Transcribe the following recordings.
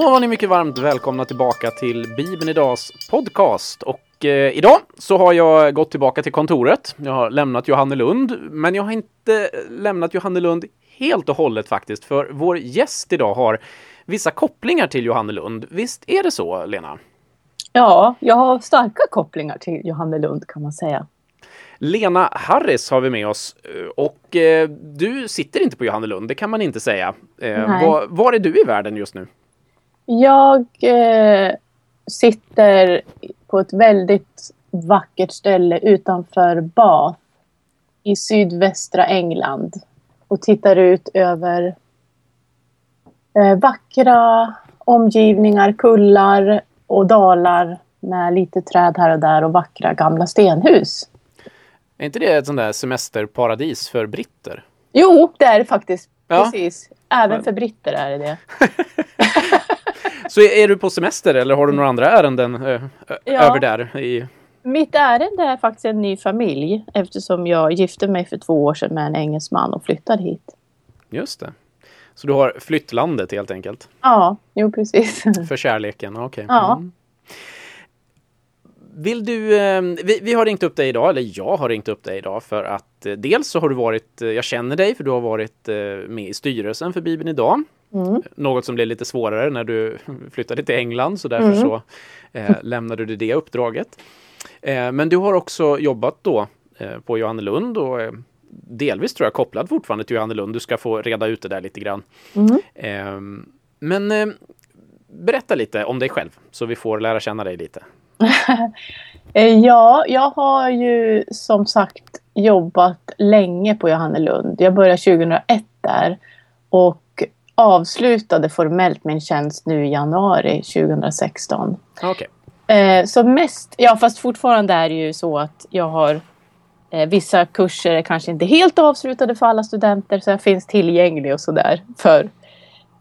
Då var ni mycket varmt välkomna tillbaka till Bibeln Idags podcast. Och eh, idag så har jag gått tillbaka till kontoret. Jag har lämnat Johannelund, men jag har inte lämnat Johannelund helt och hållet faktiskt, för vår gäst idag har vissa kopplingar till Johannelund. Visst är det så, Lena? Ja, jag har starka kopplingar till Johannelund kan man säga. Lena Harris har vi med oss och eh, du sitter inte på Johannelund, det kan man inte säga. Eh, var, var, är du i världen just nu? Jag eh, sitter på ett väldigt vackert ställe utanför Bath i sydvästra England och tittar ut över eh, vackra omgivningar, kullar och dalar med lite träd här och där och vackra gamla stenhus. Är inte det ett sånt där semesterparadis för britter? Jo, det är det faktiskt. Ja. Precis. Även för britter är det det. Så är du på semester eller har du några andra ärenden ö, ja. över där? I... Mitt ärende är faktiskt en ny familj eftersom jag gifte mig för två år sedan med en engelsman och flyttade hit. Just det. Så du har flyttlandet helt enkelt? Ja, jo precis. För kärleken, okej. Okay. Ja. Mm. Vill du, eh, vi, vi, har ringt upp dig idag, eller jag har ringt upp dig idag för att eh, dels så har du varit, eh, jag känner dig för du har varit med i styrelsen för Bibeln idag. Mm. Något som blev lite svårare när du flyttade till England så därför mm. så eh, lämnade du det uppdraget. Eh, men du har också jobbat då eh, på Johannelund och eh, delvis tror jag kopplad fortfarande till Johannelund. Du ska få reda ut det där lite grann. Mm. Ehm, men eh, berätta lite om dig själv så vi får lära känna dig lite. Eh, ja, jag har ju som sagt jobbat länge på Johannelund. Jag började 2001 där och avslutade formellt min tjänst nu i januari 2016. Okay. Eh, så mest, ja fast fortfarande är det ju så att jag har eh, vissa kurser är kanske inte helt avslutade för alla studenter så jag finns tillgänglig och sådär för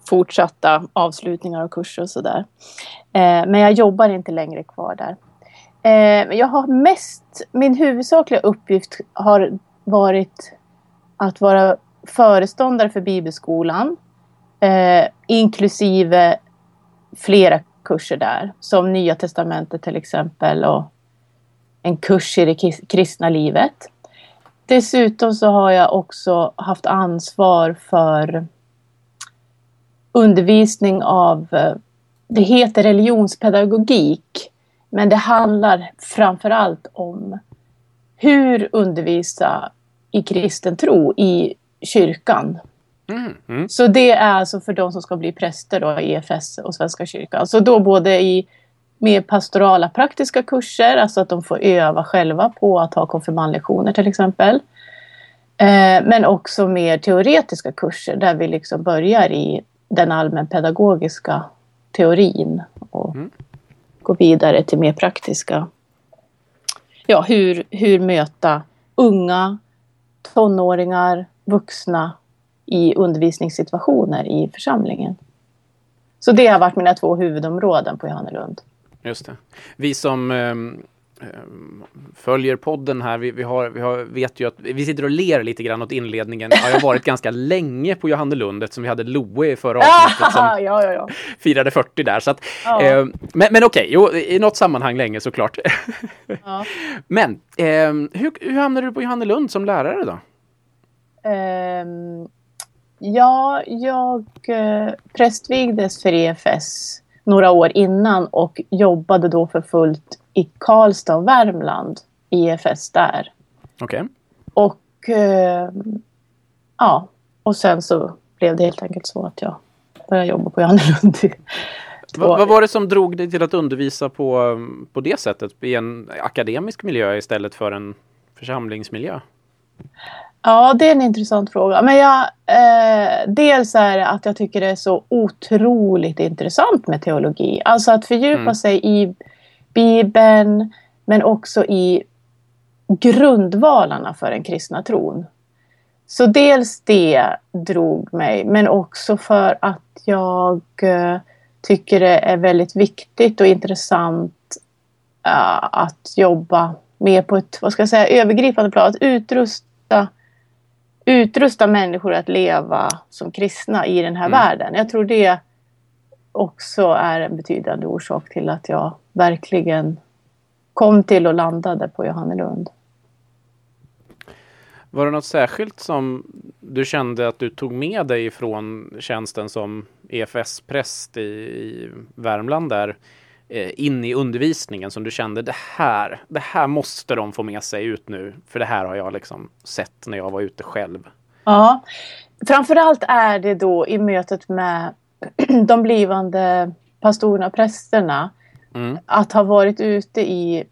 fortsatta avslutningar av kurser och sådär. Eh, men jag jobbar inte längre kvar där. Eh, jag har mest, min huvudsakliga uppgift har varit att vara föreståndare för bibelskolan Eh, inklusive flera kurser där. Som Nya Testamentet till exempel och en kurs i det kristna livet. Dessutom så har jag också haft ansvar för undervisning av, eh, det heter religionspedagogik, men det handlar framförallt om hur undervisa i kristen tro i kyrkan. Mm, mm. Så det är alltså för de som ska bli präster då, i EFS och Svenska kyrkan. Så då både i mer pastorala praktiska kurser, alltså att de får öva själva på att ha konfirmandlektioner till exempel. Eh, men också mer teoretiska kurser där vi liksom börjar i den allmänpedagogiska teorin och mm. går vidare till mer praktiska. Ja, hur, hur möta unga, tonåringar, vuxna i undervisningssituationer i församlingen. Så det har varit mina två huvudområden på Johannelund. Just det. Vi som eh, följer podden här, vi, vi, har, vi har, vet ju att vi sitter och ler lite grann åt inledningen. Jag har varit ganska länge på Johannelund eftersom vi hade Loe i förra avsnittet som ja, ja, ja. firade 40 där. Så att, eh, men men okej, okay, i något sammanhang länge såklart. men eh, hur, hur hamnade du på Johannelund som lärare då? Um, Ja, jag eh, prästvigdes för EFS några år innan och jobbade då för fullt i Karlstad och Värmland, EFS där. Okej. Okay. Och eh, ja, och sen så blev det helt enkelt så att jag började jobba på Johannelund. Vad, vad var det som drog dig till att undervisa på, på det sättet i en akademisk miljö istället för en församlingsmiljö? Ja, det är en intressant fråga. Men jag, eh, dels är det att jag tycker det är så otroligt intressant med teologi. Alltså att fördjupa mm. sig i Bibeln men också i grundvalarna för den kristna tron. Så dels det drog mig, men också för att jag eh, tycker det är väldigt viktigt och intressant uh, att jobba mer på ett vad ska jag säga, övergripande plan. Att utrusta utrusta människor att leva som kristna i den här mm. världen. Jag tror det också är en betydande orsak till att jag verkligen kom till och landade på Johannelund. Var det något särskilt som du kände att du tog med dig från tjänsten som EFS-präst i, i Värmland där eh, in i undervisningen som du kände det här, det här måste de få med sig ut nu. För det här har jag liksom sett när jag var ute själv. Ja, framförallt är det då i mötet med de blivande pastorerna och prästerna. Mm. Att ha varit ute i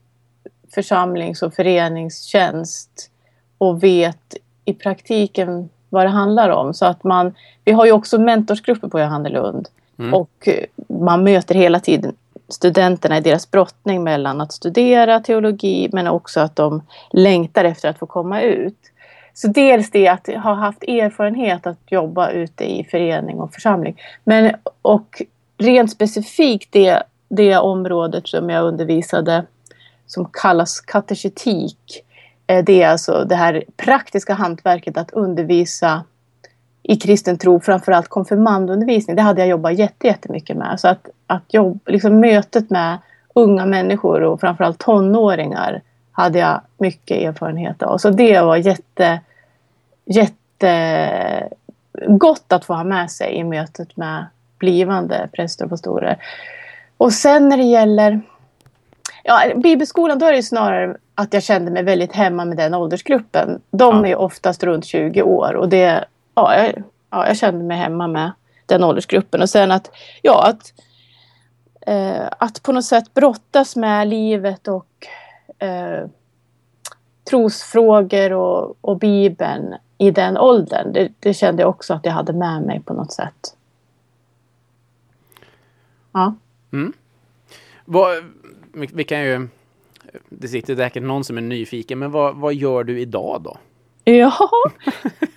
församlings och föreningstjänst och vet i praktiken vad det handlar om. Så att man, vi har ju också mentorsgrupper på Johannelund mm. och man möter hela tiden studenterna i deras brottning mellan att studera teologi men också att de längtar efter att få komma ut. Så dels det att ha haft erfarenhet att jobba ute i förening och församling. Men och rent specifikt det, det området som jag undervisade som kallas kateketik. Eh, det är alltså det här praktiska hantverket att undervisa i kristen tro, framförallt konfirmandundervisning. Det hade jag jobbat jättemycket med. Så att, att jobb, liksom mötet med unga människor och framförallt tonåringar hade jag mycket erfarenhet av. Så det var jätte, jätte gott att få ha med sig i mötet med blivande präster och pastorer. Och sen när det gäller ja, bibelskolan, då är det snarare att jag kände mig väldigt hemma med den åldersgruppen. De ja. är oftast runt 20 år och det, ja, jag, ja, jag kände mig hemma med den åldersgruppen. Och sen att, ja, att, eh, att på något sätt brottas med livet och eh, trosfrågor och, och Bibeln i den åldern. Det, det, kände jag också att jag hade med mig på något sätt. Ja. Mm. Vad, vi kan ju... Det sitter säkert någon som är nyfiken, men vad, vad gör du idag då? Ja.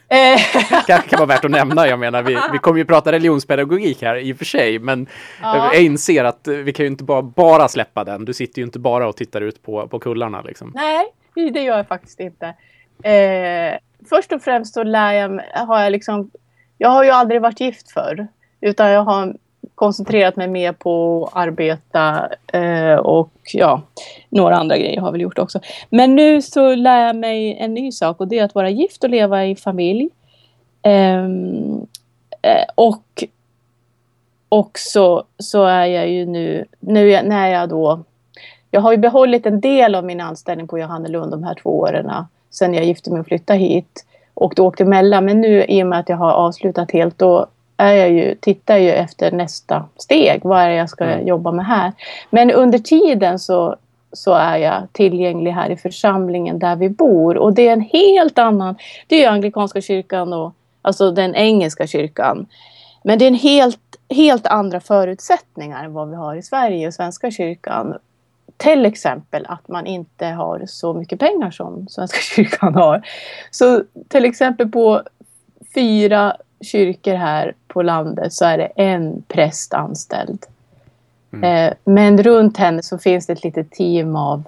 kanske kan vara värt att nämna. Jag menar, vi, vi kommer ju prata religionspedagogik här i och för sig, men ja. jag inser att vi kan ju inte bara, bara släppa den. Du sitter ju inte bara och tittar ut på, på kullarna. Liksom. Nej, det gör jag faktiskt inte. Eh, först och främst så lär jag mig, har jag liksom, jag har ju aldrig varit gift förr, utan jag har koncentrerat mig mer på att arbeta eh, och ja, några andra grejer har jag väl gjort också. Men nu så lär jag mig en ny sak och det är att vara gift och leva i familj. Ehm, eh, och också så är jag ju nu, nu när jag då jag har ju behållit en del av min anställning på Johannelund de här två åren sen jag gifte mig och flyttade hit och då åkte emellan. Men nu i och med att jag har avslutat helt då är jag ju, tittar ju efter nästa steg. Vad är det jag ska mm. jobba med här? Men under tiden så, så är jag tillgänglig här i församlingen där vi bor. Och det är en helt annan... Det är anglikanska kyrkan och alltså den engelska kyrkan. Men det är en helt, helt andra förutsättningar än vad vi har i Sverige och Svenska kyrkan. Till exempel att man inte har så mycket pengar som Svenska kyrkan har. Så till exempel på fyra kyrkor här på landet så är det en präst anställd. Mm. Eh, men runt henne så finns det ett litet team av,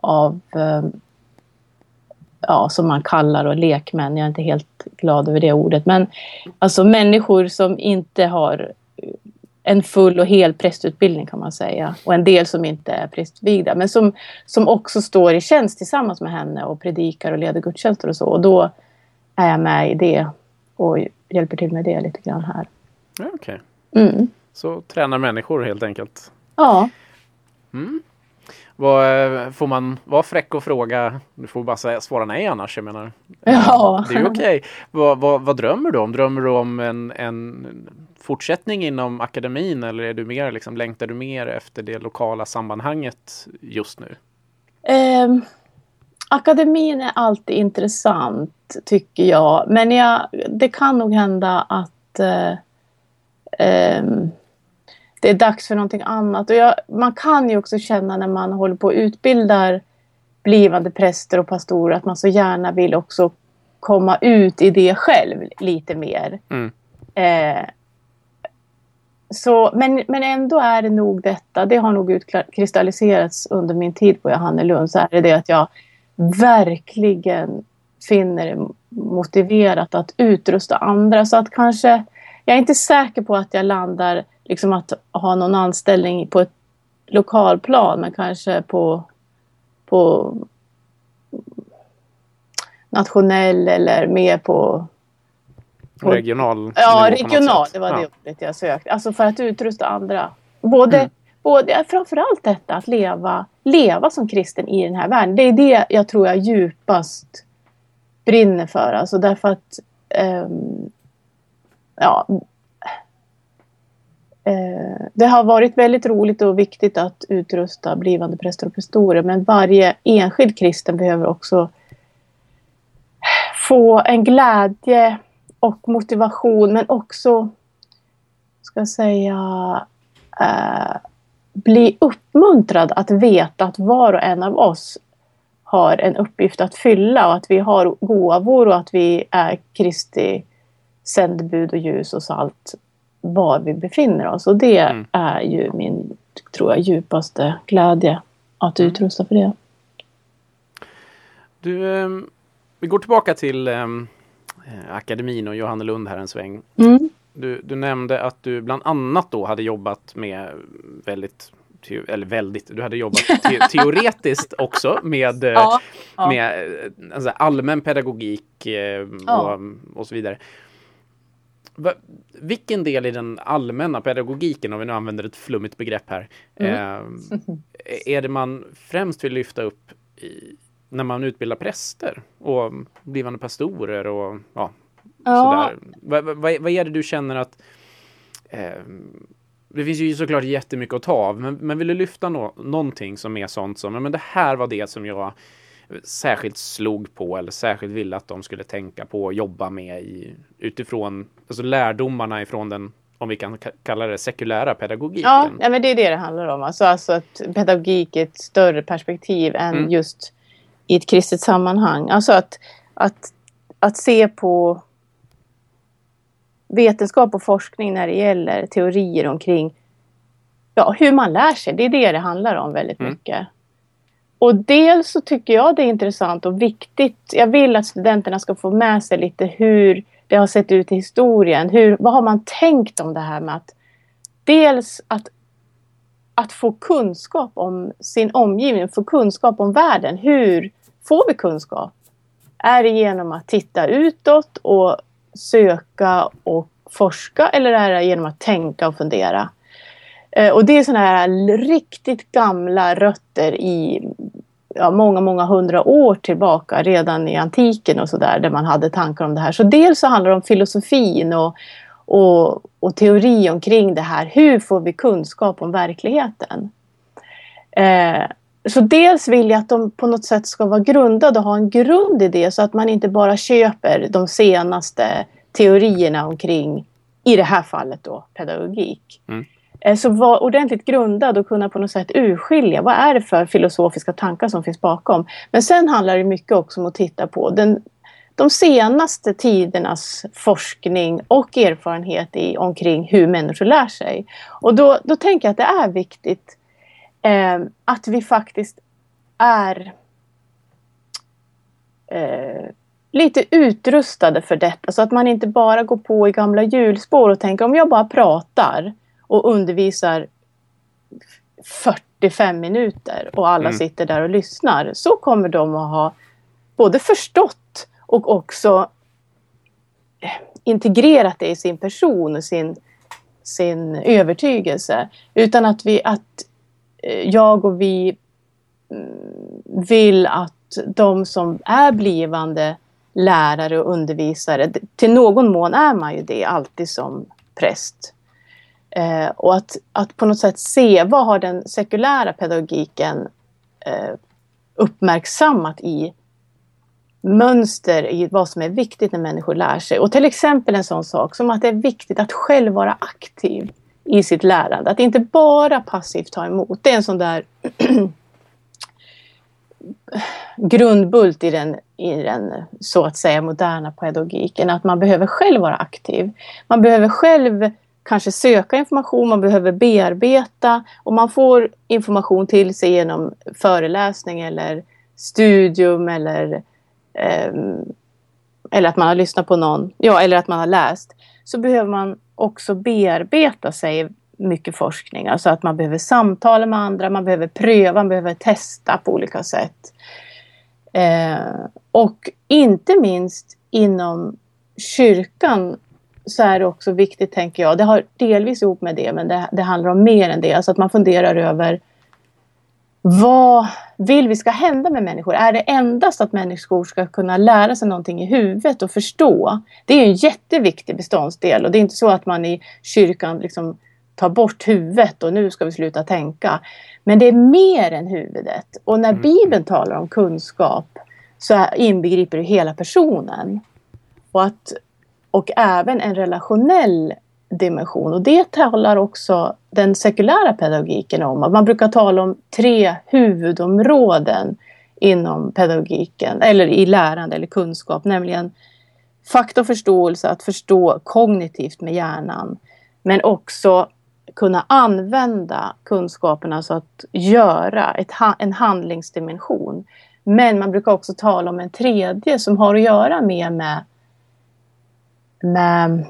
av eh, ja, som man kallar och lekmän. Jag är inte helt glad över det ordet. Men alltså människor som inte har en full och hel prästutbildning kan man säga. Och en del som inte är prästvigda. Men som, som också står i tjänst tillsammans med henne och predikar och leder gudstjänster och så. Och då är jag med i det och hjälper till med det lite grann här. Okej. Okay. Mm. Så tränar människor helt enkelt? Ja. Mm. Vad, eh, får man vara fräck och fråga? Du får bara säga, svara nej annars. Jag menar. Ja. Det är okej. Okay. Vad, vad, vad, drömmer du om? Drömmer du om en, en fortsättning inom akademin eller är du mer, liksom, längtar du mer efter det lokala sammanhanget just nu? Um, akademin är alltid intressant tycker jag. Men jag, det kan nog hända att uh, um, det är dags för någonting annat. Och jag, man kan ju också känna när man håller på och utbildar blivande präster och pastorer att man så gärna vill också komma ut i det själv lite mer. Mm. Eh, så, men, men ändå är det nog detta, det har nog utkristalliserats under min tid på Johannelund, så är det det att jag verkligen finner det motiverat att utrusta andra. Så att kanske, jag är inte säker på att jag landar liksom att ha någon anställning på ett lokalplan men kanske på, på nationell eller mer på, på regional Ja, regional. Det var ja. det ordet jag sökte. Alltså för att utrusta andra. Både, mm. Och det är framförallt detta att leva, leva som kristen i den här världen. Det är det jag tror jag djupast brinner för. Alltså därför att um, ja, uh, det har varit väldigt roligt och viktigt att utrusta blivande präster och pastorer. Men varje enskild kristen behöver också få en glädje och motivation men också ska jag säga uh, bli uppmuntrad att veta att var och en av oss har en uppgift att fylla och att vi har gåvor och att vi är Kristi sändebud och ljus och salt var vi befinner oss. Och det mm. är ju min, tror jag, djupaste glädje att mm. utrusta för det. Du, eh, vi går tillbaka till eh, akademin och Johannelund här en sväng. Mm. Du, du, nämnde att du bland annat då hade jobbat med väldigt eller väldigt, du hade jobbat te teoretiskt också med, ja, ja. med alltså, allmän pedagogik eh, ja. och, och så vidare. Va, vilken del i den allmänna pedagogiken, om vi nu använder ett flummigt begrepp här, mm. eh, är det man främst vill lyfta upp i, när man utbildar präster och blivande pastorer och ja, sådär. Vad va, va, va är det du känner att eh, det finns ju såklart jättemycket att ta av, men, men vill du lyfta no någonting som är sånt som, men det här var det som jag särskilt slog på eller särskilt ville att de skulle tänka på och jobba med i, utifrån alltså lärdomarna ifrån den om vi kan kalla det sekulära pedagogiken. Ja, ja men det är det det handlar om. Alltså, alltså att pedagogik är ett större perspektiv än mm. just i ett kristet sammanhang. Alltså att, att, att se på vetenskap och forskning när det gäller teorier omkring ja, hur man lär sig. Det är det det handlar om väldigt mm. mycket. Och dels så tycker jag det är intressant och viktigt. Jag vill att studenterna ska få med sig lite hur det har sett ut i historien. Hur, vad har man tänkt om det här med att dels att, att få kunskap om sin omgivning, få kunskap om världen. Hur får vi kunskap? Är det genom att titta utåt och söka och forska eller är det genom att tänka och fundera? Eh, och det är sådana här riktigt gamla rötter i ja, många, många hundra år tillbaka, redan i antiken och sådär, där man hade tankar om det här. Så dels så handlar det om filosofin och, och, och teori omkring det här. Hur får vi kunskap om verkligheten? Eh, så dels vill jag att de på något sätt ska vara grundade och ha en grund i det så att man inte bara köper de senaste teorierna omkring, i det här fallet då, pedagogik. Mm. Eh, så vara ordentligt grundad och kunna på något sätt urskilja vad är det för filosofiska tankar som finns bakom. Men sen handlar det mycket också om att titta på den, de senaste tidernas forskning och erfarenhet i, omkring hur människor lär sig. Och då, då tänker jag att det är viktigt eh, att vi faktiskt är eh, lite utrustade för detta så att man inte bara går på i gamla hjulspår och tänker om jag bara pratar och undervisar 45 minuter och alla mm. sitter där och lyssnar så kommer de att ha både förstått och också integrerat det i sin person och sin, sin övertygelse. Utan att, vi, att eh, Eh, jag och vi mm, vill att de som är blivande lärare och undervisare, till någon mån är man ju det alltid som präst. Eh, och att, att på något sätt se vad har den sekulära pedagogiken eh, uppmärksammat i mönster i vad som är viktigt när människor lär sig. Och till exempel en sån sak som att det är viktigt att själv vara aktiv i sitt lärande. Att inte bara passivt ta emot. Det är en sån där grundbult i den, i den så att säga moderna pedagogiken. Att man behöver själv vara aktiv. Man behöver själv kanske söka information, man behöver bearbeta och man får information till sig genom föreläsning eller studium eller, eh, eller att man har lyssnat på någon, ja eller att man har läst. Så behöver man också bearbeta sig mycket forskning. Alltså att man behöver samtala med andra, man behöver pröva, man behöver testa på olika sätt. Eh, och inte minst inom kyrkan så är det också viktigt, tänker jag, det har delvis ihop med det, men det, det handlar om mer än det. Alltså att man funderar över vad vill vi ska hända med människor? Är det endast att människor ska kunna lära sig någonting i huvudet och förstå? Det är en jätteviktig beståndsdel och det är inte så att man i kyrkan liksom tar bort huvudet och nu ska vi sluta tänka. Men det är mer än huvudet. Och när mm. Bibeln talar om kunskap så inbegriper det hela personen. Och, att, och även en relationell dimension. Och det talar också den sekulära pedagogiken om. man brukar tala om tre huvudområden inom pedagogiken eller i lärande eller kunskap, nämligen fakta och förståelse, att förstå kognitivt med hjärnan, men också kunna använda kunskaperna så att göra ett, en handlingsdimension. Men man brukar också tala om en tredje som har att göra med, med, med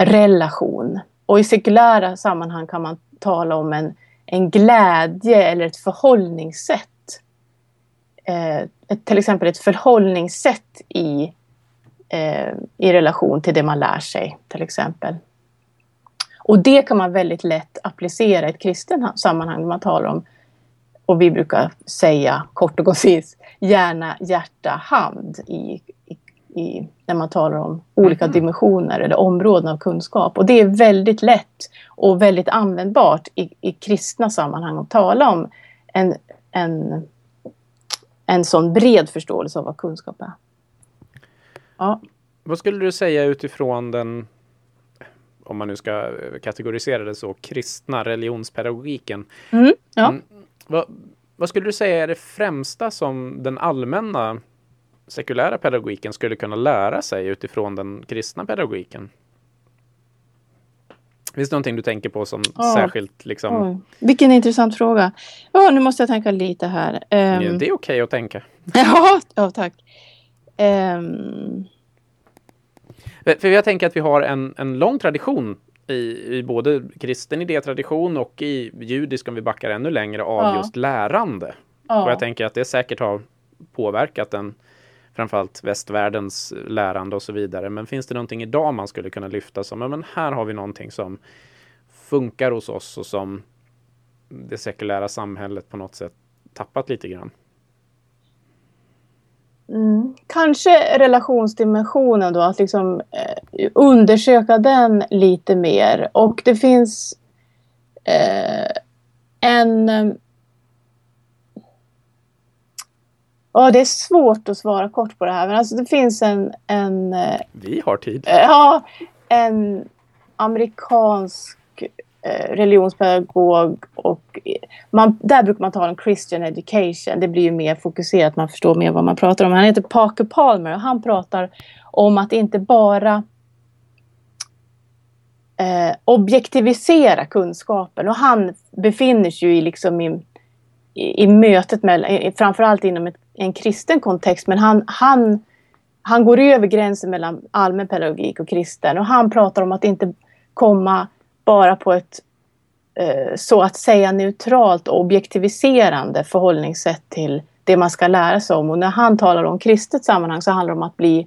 relation. Och i sekulära sammanhang kan man tala om en, en glädje eller ett förhållningssätt. Eh, ett, till exempel ett förhållningssätt i, eh, i relation till det man lär sig till exempel. Och det kan man väldigt lätt applicera i ett kristet sammanhang. Man talar om, och vi brukar säga kort och koncist, hjärna, hjärta, hand i, i, i, när man talar om olika mm. dimensioner eller områden av kunskap. Och det är väldigt lätt och väldigt användbart i, i kristna sammanhang att tala om en, en, en sån bred förståelse av vad kunskap är. Ja. Vad skulle du säga utifrån den om man nu ska kategorisera det så, kristna religionspedagogiken. Mm, ja. Mm, vad, vad, skulle du säga är det främsta som den allmänna sekulära pedagogiken skulle kunna lära sig utifrån den kristna pedagogiken? Finns det någonting du tänker på som oh. särskilt liksom? Oh. Vilken intressant fråga. Oh, nu måste jag tänka lite här. Um... Ja, det är okej okay att tänka. ja, tack. Um... För jag tänker att vi har en, en lång tradition i, i både kristen idétradition och i judisk, om vi backar ännu längre, av ja. just lärande. Ja. Och jag tänker att det säkert har påverkat den framförallt västvärldens lärande och så vidare. Men finns det någonting idag man skulle kunna lyfta som, ja, men här har vi någonting som funkar hos oss och som det sekulära samhället på något sätt tappat lite grann? Mm. Kanske relationsdimensionen då, att liksom eh, undersöka den lite mer. Och det finns eh, en... Ja, det är svårt att svara kort på det här, men alltså det finns en... en eh, Vi har tid. Ja, en amerikansk Eh, religionspedagog och man, där brukar man tala om Christian education. Det blir ju mer fokuserat, man förstår mer vad man pratar om. Han heter Parker Palmer och han pratar om att inte bara eh, objektivisera kunskapen och han befinner sig ju i, liksom i, i, i mötet med, framförallt inom ett, en kristen kontext, men han, han, han går över gränsen mellan allmän pedagogik och kristen och han pratar om att inte komma bara på ett eh, så att säga neutralt och objektiviserande förhållningssätt till det man ska lära sig om. Och när han talar om kristet sammanhang så handlar det om att bli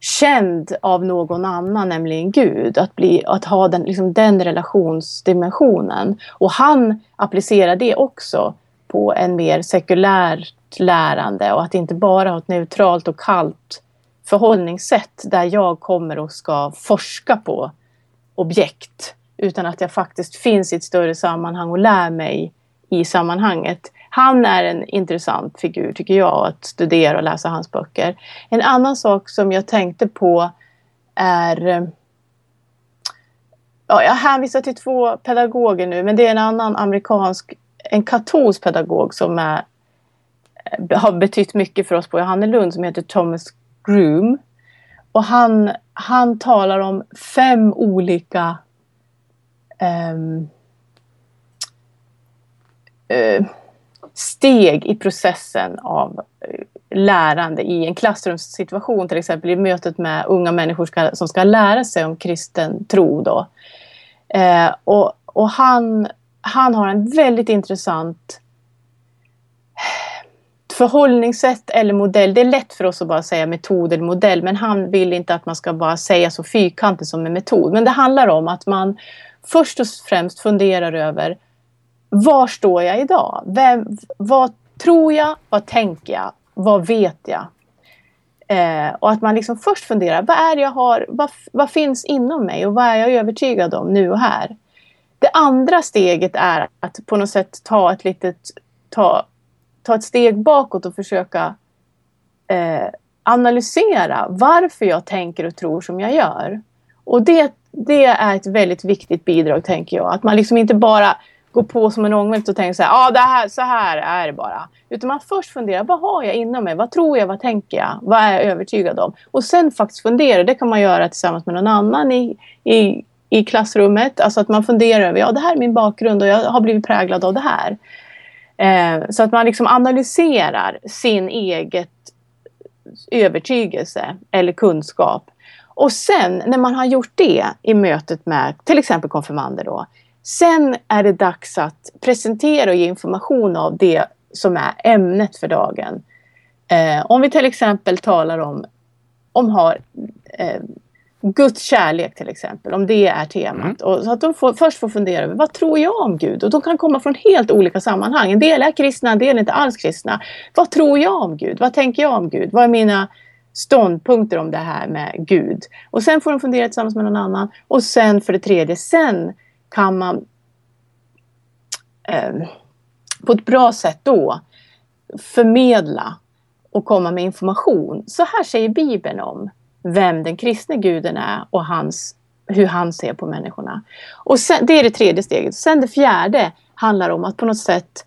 känd av någon annan, nämligen Gud. Att, bli, att ha den, liksom den relationsdimensionen. Och han applicerar det också på en mer sekulärt lärande och att inte bara ha ett neutralt och kallt förhållningssätt där jag kommer och ska forska på objekt utan att jag faktiskt finns i ett större sammanhang och lär mig i sammanhanget. Han är en intressant figur tycker jag att studera och läsa hans böcker. En annan sak som jag tänkte på är Ja, jag hänvisar till två pedagoger nu, men det är en annan amerikansk, en katolsk pedagog som är, har betytt mycket för oss på Johannelund som heter Thomas Groom. Och han, han talar om fem olika um, uh, steg i processen av uh, lärande i en klassrumssituation, till exempel i mötet med unga människor ska, som ska lära sig om kristen tro. Då. Uh, och, och han, han har en väldigt intressant förhållningssätt eller modell. Det är lätt för oss att bara säga metod eller modell men han vill inte att man ska bara säga så fyrkantigt som en metod. Men det handlar om att man först och främst funderar över var står jag idag? Vem, vad tror jag? Vad tänker jag? Vad vet jag? Eh, och att man liksom först funderar, vad är det jag har? Vad, vad finns inom mig och vad är jag övertygad om nu och här? Det andra steget är att på något sätt ta ett litet ta, ta ett steg bakåt och försöka eh, analysera varför jag tänker och tror som jag gör. Och det, det är ett väldigt viktigt bidrag tänker jag. Att man liksom inte bara går på som en ångvält och tänker så här, ah, det här, så här är det bara. Utan man först funderar, vad har jag inom mig? Vad tror jag? Vad tänker jag? Vad är jag övertygad om? Och sen faktiskt fundera, det kan man göra tillsammans med någon annan i, i, i klassrummet. Alltså att man funderar över, ja det här är min bakgrund och jag har blivit präglad av det här. Eh, så att man liksom analyserar sin eget övertygelse eller kunskap. Och sen när man har gjort det i mötet med till exempel konfirmander då. Sen är det dags att presentera och ge information av det som är ämnet för dagen. Eh, om vi till exempel talar om, om har eh, Guds kärlek till exempel, om det är temat. Mm. Och så att de får, först får fundera över vad tror jag om Gud? Och de kan komma från helt olika sammanhang. En del är kristna, en del är inte alls kristna. Vad tror jag om Gud? Vad tänker jag om Gud? Vad är mina ståndpunkter om det här med Gud? Och sen får de fundera tillsammans med någon annan. Och sen för det tredje, sen kan man eh, på ett bra sätt då förmedla och komma med information. Så här säger Bibeln om vem den kristne guden är och hans, hur han ser på människorna. Och sen, det är det tredje steget. Sen det fjärde handlar om att på något sätt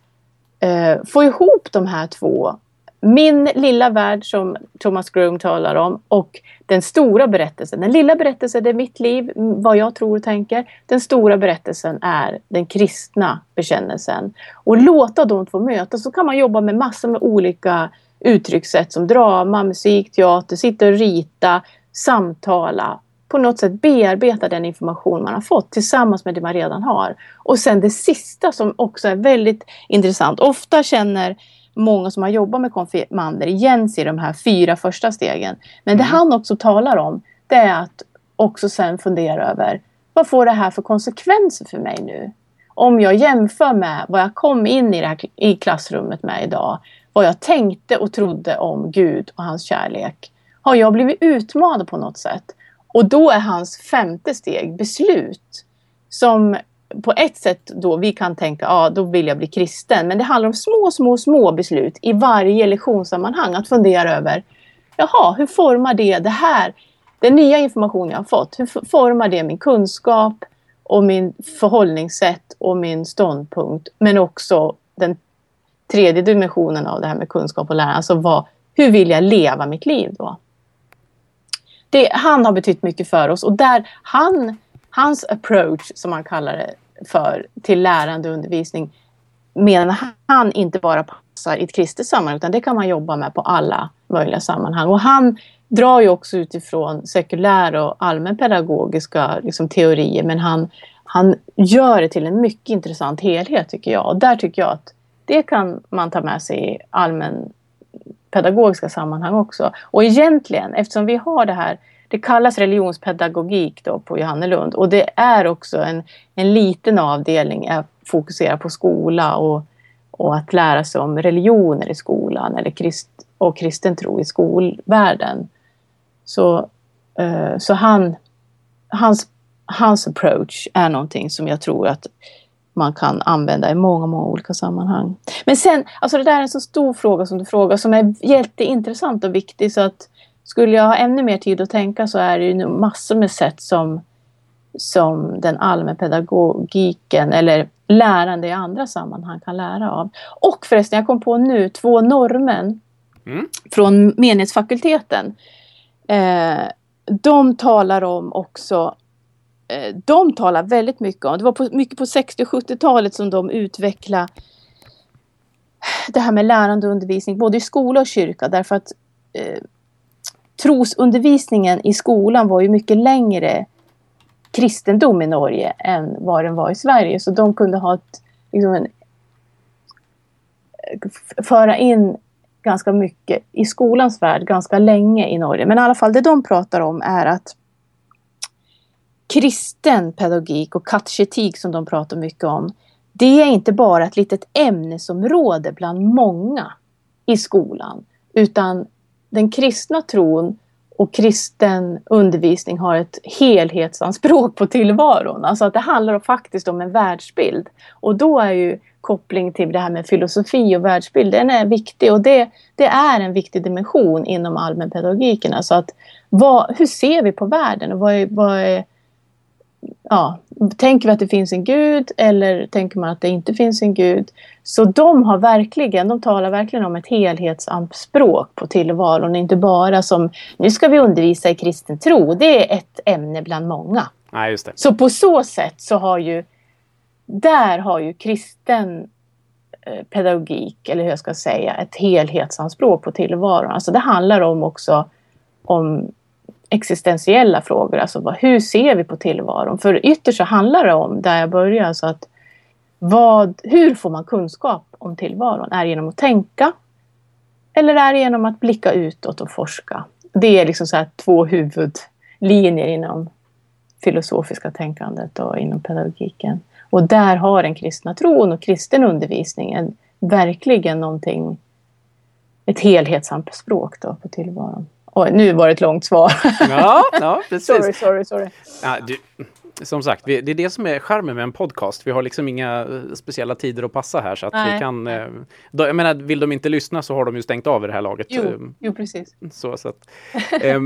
eh, få ihop de här två. Min lilla värld som Thomas Groom talar om och den stora berättelsen. Den lilla berättelsen är mitt liv, vad jag tror och tänker. Den stora berättelsen är den kristna bekännelsen. Och låta de två mötas så kan man jobba med massor med olika uttryckssätt som drama, musik, teater, sitta och rita, samtala. På något sätt bearbeta den information man har fått tillsammans med det man redan har. Och sen det sista som också är väldigt intressant. Ofta känner många som har jobbat med konfirmander igen sig i de här fyra första stegen. Men det mm. han också talar om det är att också sen fundera över vad får det här för konsekvenser för mig nu? Om jag jämför med vad jag kom in i, det här, i klassrummet med idag vad jag tänkte och trodde om Gud och hans kärlek. Har jag blivit utmanad på något sätt? Och då är hans femte steg beslut. Som på ett sätt då vi kan tänka, ja då vill jag bli kristen. Men det handlar om små, små, små beslut i varje lektionssammanhang. Att fundera över, jaha, hur formar det det här? Den nya information jag har fått, hur formar det min kunskap och min förhållningssätt och min ståndpunkt? Men också den tredje dimensionen av det här med kunskap och lärande. Alltså vad, hur vill jag leva mitt liv då? Det, han har betytt mycket för oss och där han, hans approach som han kallar det för till lärande och undervisning menar han inte bara passar i ett kristet sammanhang utan det kan man jobba med på alla möjliga sammanhang. Och han drar ju också utifrån sekulära och allmänpedagogiska liksom, teorier men han, han gör det till en mycket intressant helhet tycker jag. Och där tycker jag att det kan man ta med sig i allmän pedagogiska sammanhang också. Och egentligen, eftersom vi har det här, det kallas religionspedagogik då på Johannelund och det är också en, en liten avdelning att fokusera på skola och, och att lära sig om religioner i skolan eller krist, och kristen tro i skolvärlden. Så, eh, så han, hans, hans approach är någonting som jag tror att man kan använda i många, många olika sammanhang. Men sen, alltså det där är en så stor fråga som du frågar som är jätteintressant och viktig så att skulle jag ha ännu mer tid att tänka så är det ju massor med sätt som, som den allmänpedagogiken eller lärande i andra sammanhang kan lära av. Och förresten, jag kom på nu två normen mm. från menighetsfakulteten. Eh, de talar om också Eh, de talar väldigt mycket om, det var på, mycket på 60 och 70-talet som de utvecklade det här med lärande och undervisning både i skola och kyrka därför att eh, trosundervisningen i skolan var ju mycket längre kristendom i Norge än vad den var i Sverige. Så de kunde ha ett, liksom en, eh, föra in ganska mycket i skolans värld ganska länge i Norge. Men i alla fall det de pratar om är att kristen pedagogik och kateketik som de pratar mycket om. Det är inte bara ett litet ämnesområde bland många i skolan. Utan den kristna tron och kristen undervisning har ett helhetsanspråk på tillvaron. Alltså att det handlar faktiskt om en världsbild. Och då är ju koppling till det här med filosofi och världsbild, den är viktig. Och det, det är en viktig dimension inom allmänpedagogiken. Alltså att vad, hur ser vi på världen? Och vad är, vad är, ja, tänker vi att det finns en gud eller tänker man att det inte finns en gud? Så de har verkligen, de talar verkligen om ett helhetsanspråk på tillvaron, inte bara som nu ska vi undervisa i kristen tro, det är ett ämne bland många. Nej, just det. Så på så sätt så har ju, där har ju kristen eh, pedagogik, eller hur jag ska säga, ett helhetsanspråk på tillvaron. Alltså det handlar om också om existentiella frågor, alltså vad, hur ser vi på tillvaron? För ytterst så handlar det om, där jag börjar, alltså att vad, hur får man kunskap om tillvaron? Är det genom att tänka? Eller är det genom att blicka utåt och forska? Det är liksom så här två huvudlinjer inom filosofiska tänkandet och inom pedagogiken. Och där har den kristna tron och kristen undervisning en, verkligen någonting, ett helhetsspråk då på tillvaron. Oj, nu var det ett långt svar. Ja, ja precis. sorry, sorry, sorry. Ja, du, som sagt, det är det som är charmen med en podcast. Vi har liksom inga eh, speciella tider att passa här så att Nej. vi kan... eh, Då, jag menar, vill de inte lyssna så har de ju stängt av i det här laget. Jo, Eh, jo precis. Så, så att, eh,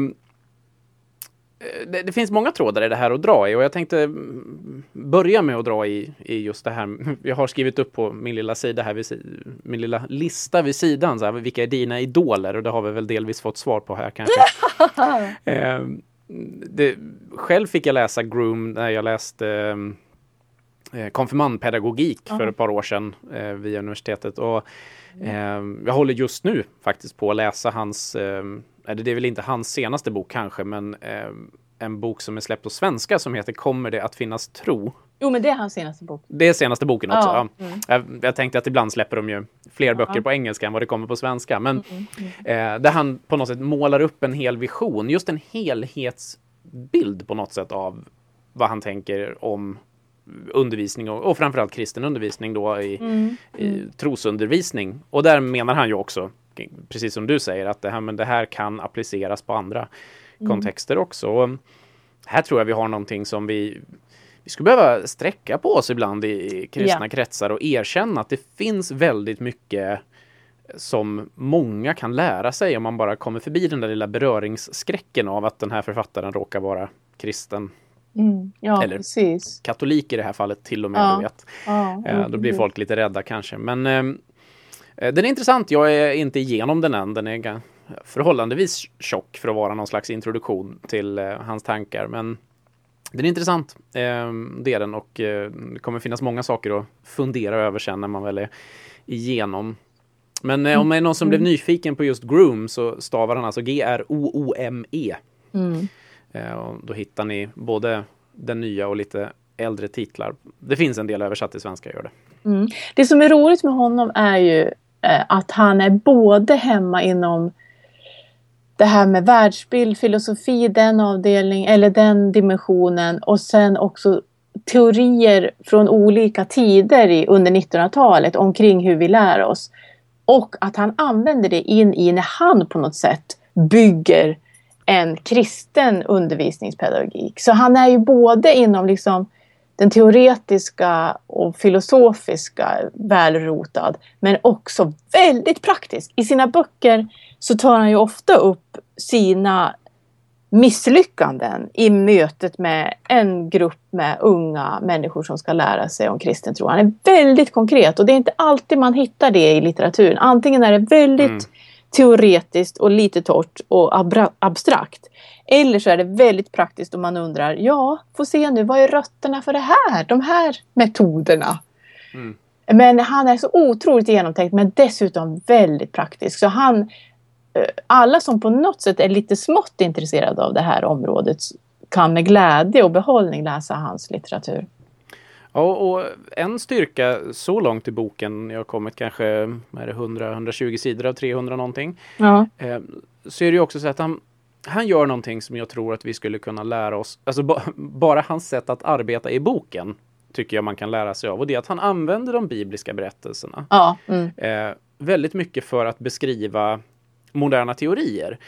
det, det finns många trådar i det här att dra i och jag tänkte mm, börja med att dra i, i just det här. Jag har skrivit upp på min lilla sida här, vid, min lilla lista vid sidan, så här, vilka är dina idoler? Och det har vi väl delvis fått svar på här kanske. Ehm, det, själv fick jag läsa Groom när jag läste ehm, eh, konfirmandpedagogik för ett par år sedan eh, via universitetet. Och, ehm, jag håller just nu faktiskt på att läsa hans, ehm, eller det är väl inte hans senaste bok kanske, men ehm, en bok som är släppt på svenska som heter Kommer det att finnas tro? Jo, men det är hans senaste bok. Det är senaste boken också. Ja, Ja. Jag, jag tänkte att ibland släpper de ju fler böcker på engelska än vad det kommer på svenska. Men eh, där han på något sätt målar upp en hel vision, just en helhetsbild på något sätt av vad han tänker om undervisning och, och framförallt kristen undervisning då i, i trosundervisning. Och där menar han ju också, precis som du säger, att det här, men det här kan appliceras på andra kontexter också. Och här tror jag vi har någonting som vi vi skulle behöva sträcka på oss ibland i kristna Ja. kretsar och erkänna att det finns väldigt mycket som många kan lära sig om man bara kommer förbi den där lilla beröringsskräcken av att den här författaren råkar vara kristen. Mm. Ja, Eller- precis. Katolik i det här fallet till och med, Ja. Ja, Eh, då blir mm. folk lite rädda kanske. Men ehm, eh, den är intressant. Jag är inte igenom den än. Den är förhållandevis tjock för att vara någon slags introduktion till eh, hans tankar. Men den är intressant. Ehm, det är den och eh, det kommer finnas många saker att fundera över sen när man väl är igenom. Men eh, om det är någon som blev nyfiken på just Groom så stavar han alltså G-R-O-O-M-E. Mm. Eh, och då hittar ni både den nya och lite äldre titlar. Det finns en del översatt till svenska, gör det. Mm. Det som är roligt med honom är ju eh, Eh, att han är både hemma inom det här med världsbild, filosofi, den avdelning eller den dimensionen och sen också teorier från olika tider i, under 1900-talet omkring hur vi lär oss. Och att han använder det in i när han på något sätt bygger en kristen undervisningspedagogik. Så han är ju både inom liksom den teoretiska och filosofiska välrotad men också väldigt praktisk. I sina böcker så tar han ju ofta upp sina misslyckanden i mötet med en grupp med unga människor som ska lära sig om kristen tro. Han är väldigt konkret och det är inte alltid man hittar det i litteraturen. Antingen är det väldigt Mm. teoretiskt och lite torrt och abstrakt. Eller så är det väldigt praktiskt och man undrar, ja, få se nu, vad är rötterna för det här? De här metoderna. Mm. Men han är så otroligt genomtänkt men dessutom väldigt praktisk. Så han, eh, alla som på något sätt är lite smått intresserade av det här området kan med glädje och behållning läsa hans litteratur. Ja, och en styrka så långt i boken, jag har kommit kanske 100-120 sidor av 300 någonting. Ja. Eh, så är det ju också så att han, han gör någonting som jag tror att vi skulle kunna lära oss. Alltså ba, bara hans sätt att arbeta i boken tycker jag man kan lära sig av. Och det är att han använder de bibliska berättelserna. Ja, mm. eh, väldigt mycket för att beskriva moderna teorier.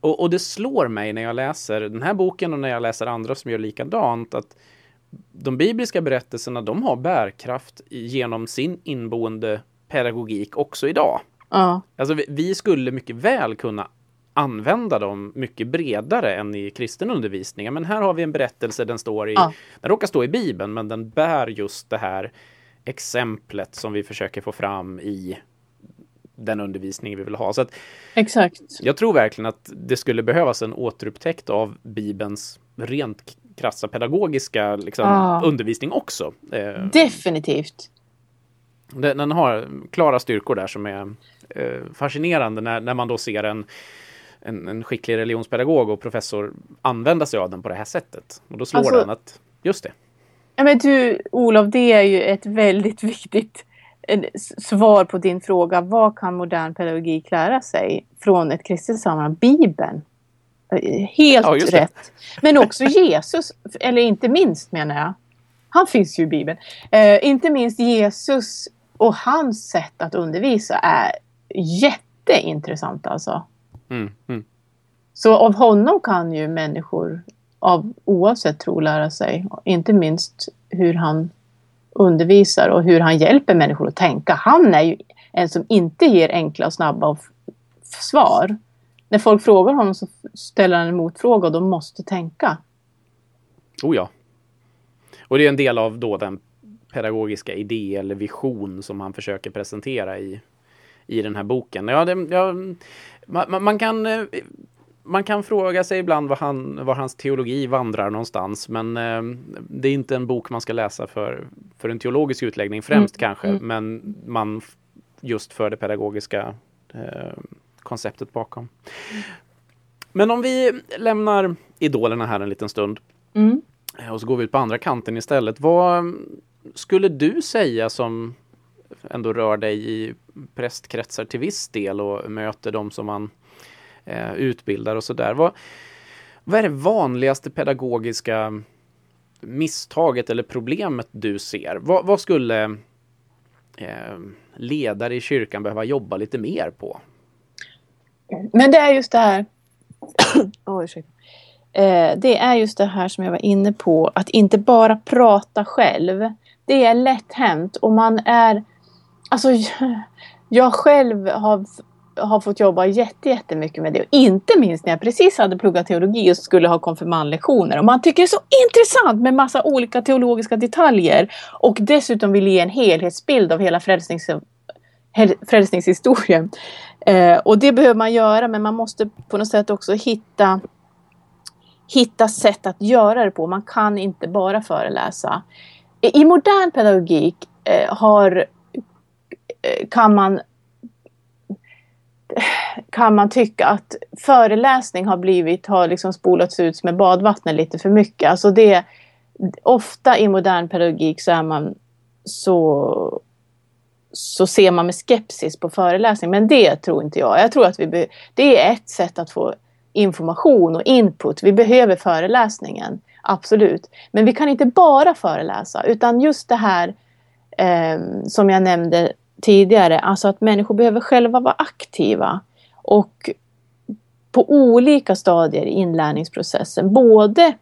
Och, och, det slår mig när jag läser den här boken och när jag läser andra som gör likadant att de bibliska berättelserna de har bärkraft genom sin inboende pedagogik också idag. Ja. Alltså vi, vi skulle mycket väl kunna använda dem mycket bredare än i kristen undervisning. Men här har vi en berättelse, den står i, ja. den råkar stå i Bibeln, men den bär just det här exemplet som vi försöker få fram i den undervisning vi vill ha. Så att Exakt. Jag tror verkligen att det skulle behövas en återupptäckt av Bibelns rent krassa pedagogiska liksom, ah. undervisning också. Eh, Definitivt. Den, den, har klara styrkor där som är eh, fascinerande när, när man då ser en, en, en, skicklig religionspedagog och professor använda sig av den på det här sättet. Och då slår alltså, den att, just det. Ja men du Olof, det är ju ett väldigt viktigt svar på din fråga. Vad kan modern pedagogik lära sig från ett kristet sammanhang? Bibeln. Helt ja, rätt. Men också Jesus, eller inte minst menar jag. Han finns ju i Bibeln. Eh, inte minst Jesus och hans sätt att undervisa är jätteintressant alltså. Mm, mm. Så av honom kan ju människor av oavsett tro lära sig. Inte minst hur han undervisar och hur han hjälper människor att tänka. Han är ju en som inte ger enkla och snabba svar. När folk frågar honom så ställer han en motfråga och de måste tänka. Oh ja. Och det är en del av då den pedagogiska idé eller vision som han försöker presentera i, i den här boken. Ja, det, ja, man, man, kan eh, man kan fråga sig ibland var, han, var hans teologi vandrar någonstans, men eh, det är inte en bok man ska läsa för, för en teologisk utläggning främst mm. kanske, mm. men man just för det pedagogiska eh, konceptet bakom. Men om vi lämnar idolerna här en liten stund mm. Eh, och så går vi ut på andra kanten istället. Vad skulle du säga som ändå rör dig i prästkretsar till viss del och möter de som man eh, utbildar och sådär. Vad, vad är det vanligaste pedagogiska misstaget eller problemet du ser? Vad, vad skulle eh, ledare i kyrkan behöva jobba lite mer på? Men det är just det här. oh, eh, det är just det här som jag var inne på, att inte bara prata själv. Det är lätt hänt och man är... Alltså, jag själv har har fått jobba jättemycket med det. Och inte minst när jag precis hade pluggat teologi och skulle ha konfirmandlektioner. Och man tycker det är så intressant med massa olika teologiska detaljer. Och dessutom vill ge en helhetsbild av hela frälsnings, frälsningshistorien. Eh, och det behöver man göra men man måste på något sätt också hitta hitta sätt att göra det på. Man kan inte bara föreläsa. I modern pedagogik eh, har, Eh, kan man kan man tycka att föreläsning har blivit, har liksom spolats ut med badvattnet lite för mycket. Alltså det, ofta i modern pedagogik så är man så så ser man med skepsis på föreläsning. Men det tror inte jag. Jag tror att vi det är ett sätt att få information och input. Vi behöver föreläsningen, absolut. Men vi kan inte bara föreläsa utan just det här eh, som jag nämnde tidigare, alltså att människor behöver själva vara aktiva och på olika stadier i inlärningsprocessen. Både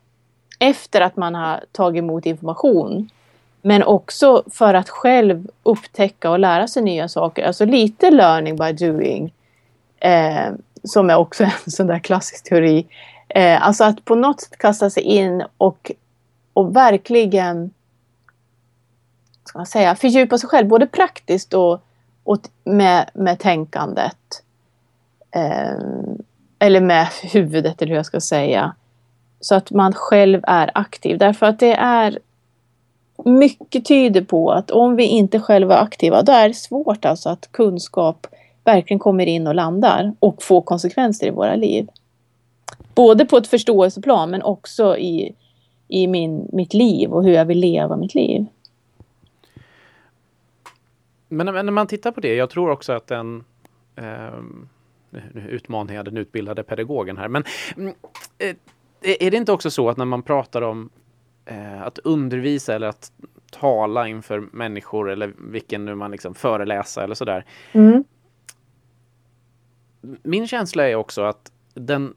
efter att man har tagit emot information men också för att själv upptäcka och lära sig nya saker. Alltså lite learning by doing. Eh, som är också en sån där klassisk teori. Eh, alltså att på något sätt kasta sig in och, och verkligen ska man säga, fördjupa sig själv både praktiskt och, och med, med tänkandet. Eh, eller med huvudet eller hur jag ska säga. Så att man själv är aktiv. Därför att det är mycket tyder på att om vi inte själva är aktiva, då är det svårt alltså att kunskap verkligen kommer in och landar och får konsekvenser i våra liv. Både på ett förståelseplan men också i, i min, mitt liv och hur jag vill leva mitt liv. Men, men när man tittar på det, jag tror också att den eh, nu utmanar jag den utbildade pedagogen här, men mm, eh, är det inte också så att när man pratar om eh, att undervisa eller att tala inför människor eller vilken nu man liksom föreläsa eller sådär. Mm. Min känsla är också att den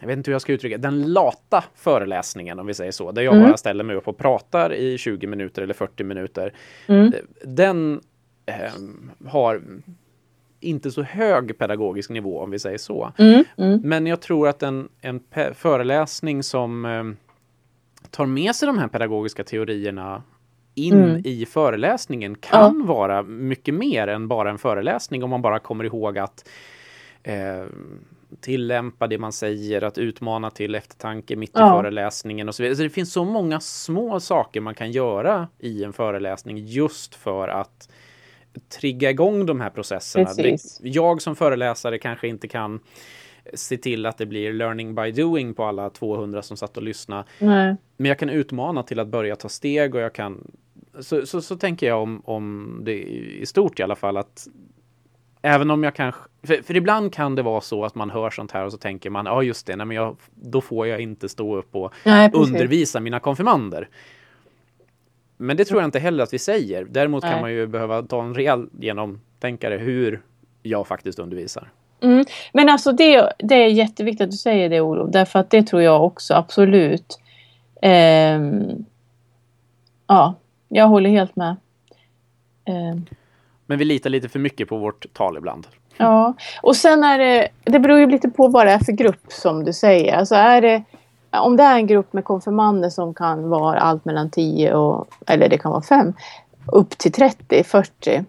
jag vet inte hur jag ska uttrycka den lata föreläsningen om vi säger så, där jag mm. bara ställer mig upp och pratar i 20 minuter eller 40 minuter. Mm. Den har inte så hög pedagogisk nivå om vi säger så. Mm, mm. Men jag tror att en, en föreläsning som eh, tar med sig de här pedagogiska teorierna in mm. i föreläsningen kan ja. vara mycket mer än bara en föreläsning om man bara kommer ihåg att eh, tillämpa det man säger, att utmana till eftertanke mitt ja. i föreläsningen och så vidare. Så det finns så många små saker man kan göra i en föreläsning just för att trigga igång de här processerna. Det, jag som föreläsare kanske inte kan se till att det blir learning by doing på alla 200 som satt och lyssnade. Nej. Men jag kan utmana till att börja ta steg och jag kan så, så, så tänker jag om, om det i stort i alla fall att Även om jag kanske, för, för, ibland kan det vara så att man hör sånt här och så tänker man, ja ah, just det, nej, men jag, då får jag inte stå upp och nej, undervisa mina konfirmander. Men det tror jag inte heller att vi säger. Däremot Nej. kan man ju behöva ta en rejäl genomtänkare hur jag faktiskt undervisar. Mm. Men alltså det, det är jätteviktigt att du säger det Olof, därför att det tror jag också absolut. Eh, ja, jag håller helt med. Eh. Men vi litar lite för mycket på vårt tal ibland. Ja, och sen är det, det beror ju lite på vad det är för grupp som du säger. Alltså är det om det är en grupp med konfirmander som kan vara allt mellan 10 och, eller det kan vara 5, upp till 30, 40. Eh,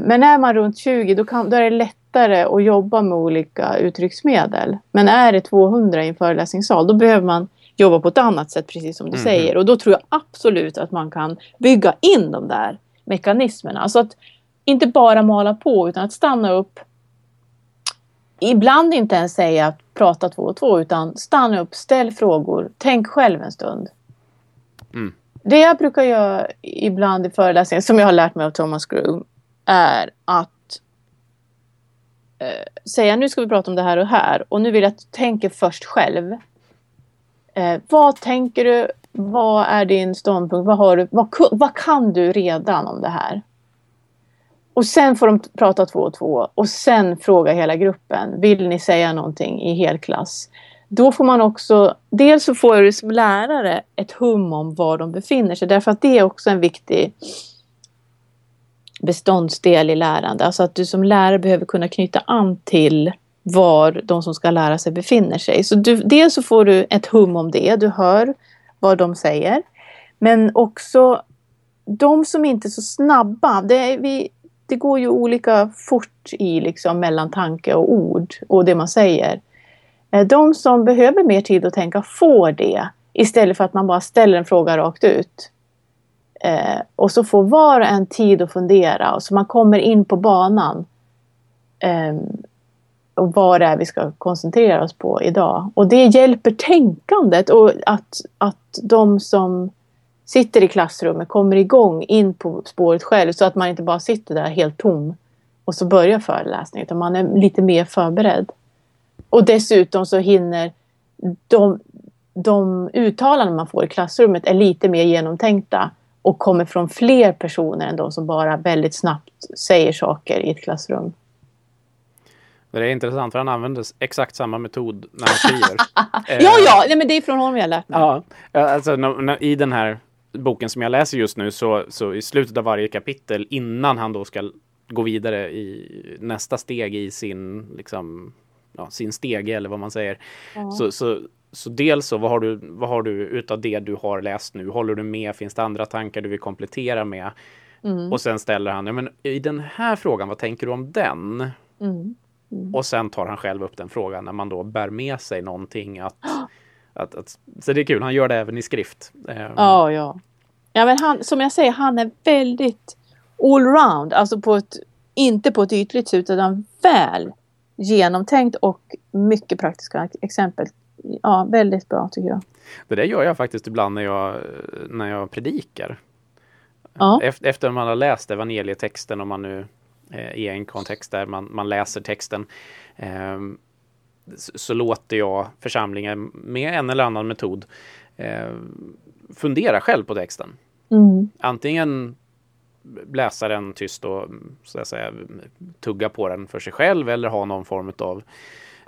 men är man runt 20 då, kan, då är det lättare att jobba med olika uttrycksmedel. Men är det 200 i en föreläsningssal då behöver man jobba på ett annat sätt precis som du mm. säger. Och då tror jag absolut att man kan bygga in de där mekanismerna. Alltså att inte bara mala på utan att stanna upp. Ibland inte ens säga att prata två och två utan stanna upp, ställ frågor, tänk själv en stund. Mm. Det jag brukar göra ibland i föreläsningar som jag har lärt mig av Thomas Groom är att eh, säga nu ska vi prata om det här och här och nu vill jag att du tänker först själv. Eh, vad tänker du? Vad är din ståndpunkt? Vad, har du, vad, vad kan du redan om det här? Och sen får de prata två och två och sen fråga hela gruppen. Vill ni säga någonting i helklass? Då får man också, dels så får du som lärare ett hum om var de befinner sig därför att det är också en viktig beståndsdel i lärande. Alltså att du som lärare behöver kunna knyta an till var de som ska lära sig befinner sig. Så du, dels så får du ett hum om det, du hör vad de säger. Men också de som inte är så snabba. Det är, vi, det går ju olika fort i liksom mellan tanke och ord och det man säger. Eh, de som behöver mer tid att tänka får det istället för att man bara ställer en fråga rakt ut. Eh, och så får var och en tid att fundera och så man kommer in på banan. Eh, och vad det är vi ska koncentrera oss på idag. Och det hjälper tänkandet och att, att de som sitter i klassrummet, kommer igång in på spåret själv så att man inte bara sitter där helt tom och så börjar föreläsningen utan man är lite mer förberedd. Och dessutom så hinner de, de uttalanden man får i klassrummet är lite mer genomtänkta och kommer från fler personer än de som bara väldigt snabbt säger saker i ett klassrum. Det är intressant för han använder exakt samma metod när han skriver. ja, ja, nej, men det är från honom jag lärt mig. Ja, alltså i den här boken som jag läser just nu så, så i slutet av varje kapitel innan han då ska gå vidare i nästa steg i sin, liksom, ja, sin stege eller vad man säger. Ja. Så, så, så dels så vad har, du, vad har du utav det du har läst nu? Håller du med? Finns det andra tankar du vill komplettera med? Mm. Och sen ställer han, ja men i den här frågan, vad tänker du om den? Mm. Mm. Och sen tar han själv upp den frågan när man då bär med sig någonting att Att, att, så det är kul, han gör det även i skrift. Ehm. Ja, ja. Ja, men han, som jag säger, han är väldigt allround. Alltså på ett, inte på ett ytligt sätt utan väl genomtänkt och mycket praktiska exempel. Ja, väldigt bra tycker jag. Det där gör jag faktiskt ibland när jag, när jag predikar. Ja. Efter, man har läst evangelietexten, om man nu eh, är i en kontext där man, man läser texten, eh, så, låter jag församlingen med en eller annan metod eh, fundera själv på texten. Mm. Antingen läsa den tyst och så att säga, tugga på den för sig själv eller ha någon form av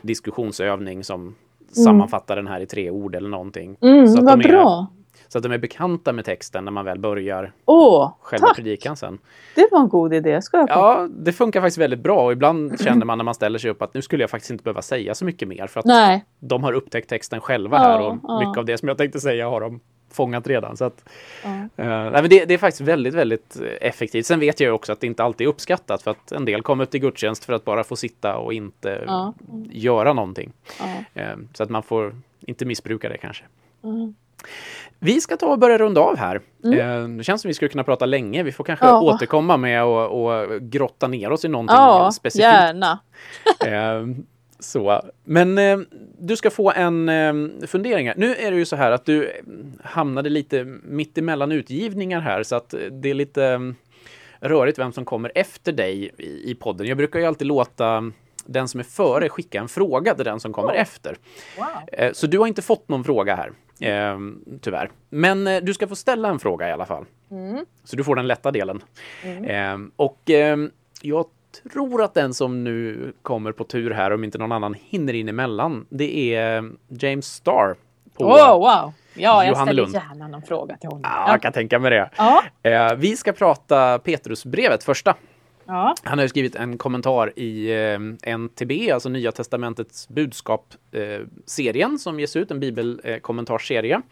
diskussionsövning som sammanfattar den här i tre ord eller någonting. Mm, så, att vad de är, bra! Så att de är bekanta med texten när man väl börjar Åh, själva tack! predikan sen. Det var en god idé. Ska jag komma? Ja, det funkar faktiskt väldigt bra och ibland känner man när man ställer sig upp att nu skulle jag faktiskt inte behöva säga så mycket mer för att Nej. de har upptäckt texten själva Ja, här och ja. mycket av det som jag tänkte säga har de fångat redan. Så att, Ja. men det, det är faktiskt väldigt, väldigt effektivt. Sen vet jag ju också att det inte alltid är uppskattat för att en del kommer till gudstjänst för att bara få sitta och inte Ja. göra någonting. Ja. Eh, så att man får inte missbruka det kanske. Mm. Vi ska ta och börja runda av här. Eh, det känns som vi skulle kunna prata länge. Vi får kanske Ja. återkomma med och, och grotta ner oss i någonting Ja, specifikt. gärna. Eh, så. Men eh, du ska få en eh, fundering här. Nu är det ju så här att du hamnade lite mitt emellan utgivningar här så att det är lite eh, rörigt vem som kommer efter dig i, i podden. Jag brukar ju alltid låta den som är före skicka en fråga till den som kommer efter. Wow. Eh, Så du har inte fått någon fråga här, eh, tyvärr. Men eh, du ska få ställa en fråga i alla fall. Mm. Så du får den lätta delen. Eh, och eh, jag tror att den som nu kommer på tur här, om inte någon annan hinner in emellan, det är James Starr. På, Oh, wow! Ja, jag ställer gärna någon fråga till honom. Ja, jag kan tänka mig det. Ja. Vi ska prata Petrusbrevet första. Ja. Han har skrivit en kommentar i eh, NTB, alltså Nya Testamentets budskap-serien som ges ut, en bibelkommentarsserie.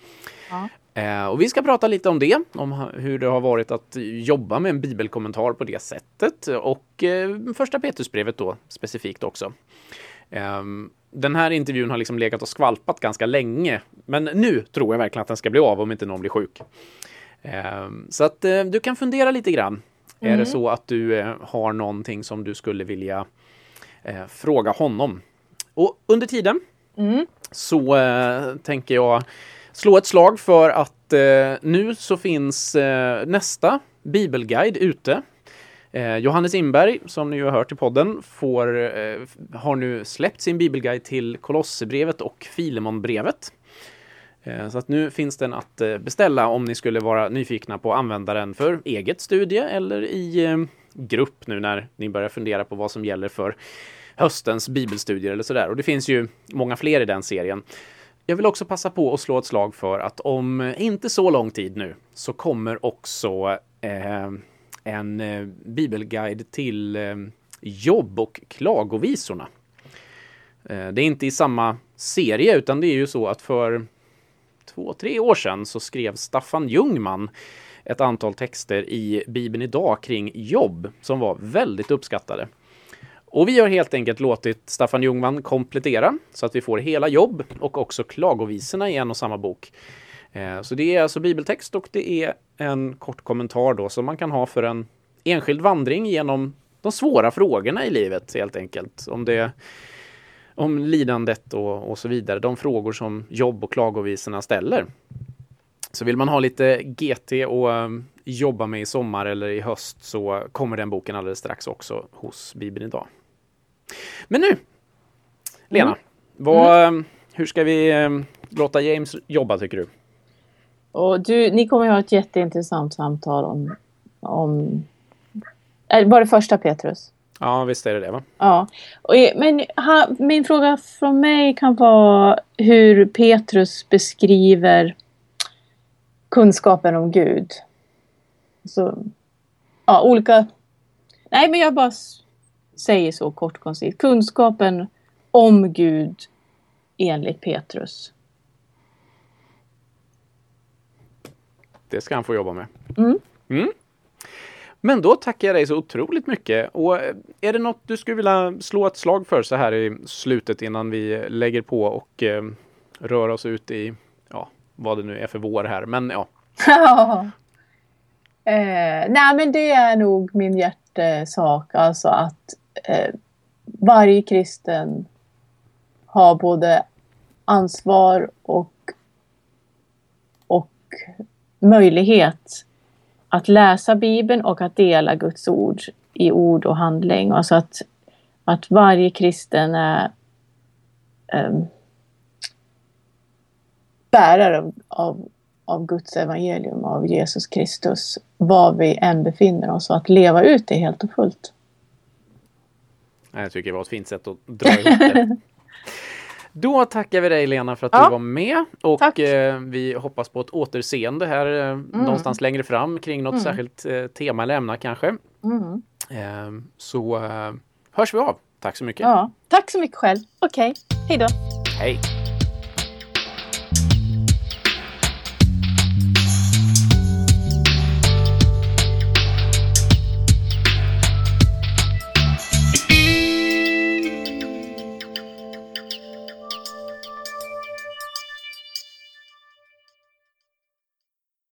Ja. Eh, och vi ska prata lite om det, om hur det har varit att jobba med en bibelkommentar på det sättet och eh, första Petrusbrevet då specifikt också. Ehm, den här intervjun har liksom legat och skvalpat ganska länge, men nu tror jag verkligen att den ska bli av om inte någon blir sjuk. Ehm, så att eh, du kan fundera lite grann. Är det så att du eh, har någonting som du skulle vilja eh, fråga honom? Och under tiden Mm. så eh, tänker jag slå ett slag för att eh, nu så finns eh, nästa bibelguide ute. Eh, Johannes Inberg, som ni ju har hört i podden, får, har nu släppt sin bibelguide till Kolosserbrevet och Filemonbrevet. Eh, så att nu finns den att eh, beställa om ni skulle vara nyfikna på att använda den för eget studie eller i eh, grupp nu när ni börjar fundera på vad som gäller för höstens bibelstudier eller sådär. Och det finns ju många fler i den serien. Jag vill också passa på att slå ett slag för att om inte så lång tid nu så kommer också eh, en eh, bibelguide till eh, jobb och klagovisorna. Eh, det är inte i samma serie utan det är ju så att för två, tre år sedan så skrev Staffan Ljungman ett antal texter i Bibeln idag kring jobb som var väldigt uppskattade. Och vi har helt enkelt låtit Staffan Ljungman komplettera så att vi får hela jobb och också klagovisorna i en och samma bok. Eh, så det är alltså bibeltext och det är en kort kommentar då som man kan ha för en enskild vandring genom de svåra frågorna i livet helt enkelt. Om det om lidandet och, och så vidare. De frågor som jobb och klagovisorna ställer. Så vill man ha lite GT och um, jobba med i sommar eller i höst så kommer den boken alldeles strax också hos Bibeln idag. Men nu, Lena, vad, um, hur ska vi um, låta James jobba tycker du? Och du, ni kommer att ha ett jätteintressant samtal om... om äh, var det första Petrus? Ja, visst är det det va? Ja. Och, men ha, min fråga från mig kan vara hur Petrus beskriver kunskapen om Gud. Så, ja, olika... Nej, men jag bara säger så kort koncist. Kunskapen om Gud enligt Petrus. Det ska han få jobba med. Mm. Mm. Men då tackar jag dig så otroligt mycket. Och eh, är det något du skulle vilja slå ett slag för så här i slutet innan vi lägger på och eh, rör oss ut i, ja, vad det nu är för vår här. Men ja, Ja. eh, nej men det är nog min hjärtesak. Alltså att eh, varje kristen har både ansvar och, och möjlighet att läsa Bibeln och att dela Guds ord i ord och handling. Alltså att, att varje kristen är um, bärare av, av, av Guds evangelium, av Jesus Kristus, var vi än befinner oss och att leva ut det helt och fullt. Jag tycker det var ett fint sätt att dra ihop det. Då tackar vi dig Lena för att ja. du var med och eh, vi hoppas på ett återseende här eh, mm. någonstans längre fram kring något mm. särskilt eh, tema eller ämne kanske. Mm. Ehm, så eh, hörs vi av. Tack så mycket. Ja, tack så mycket själv. Okej, okay. hej då. Hej.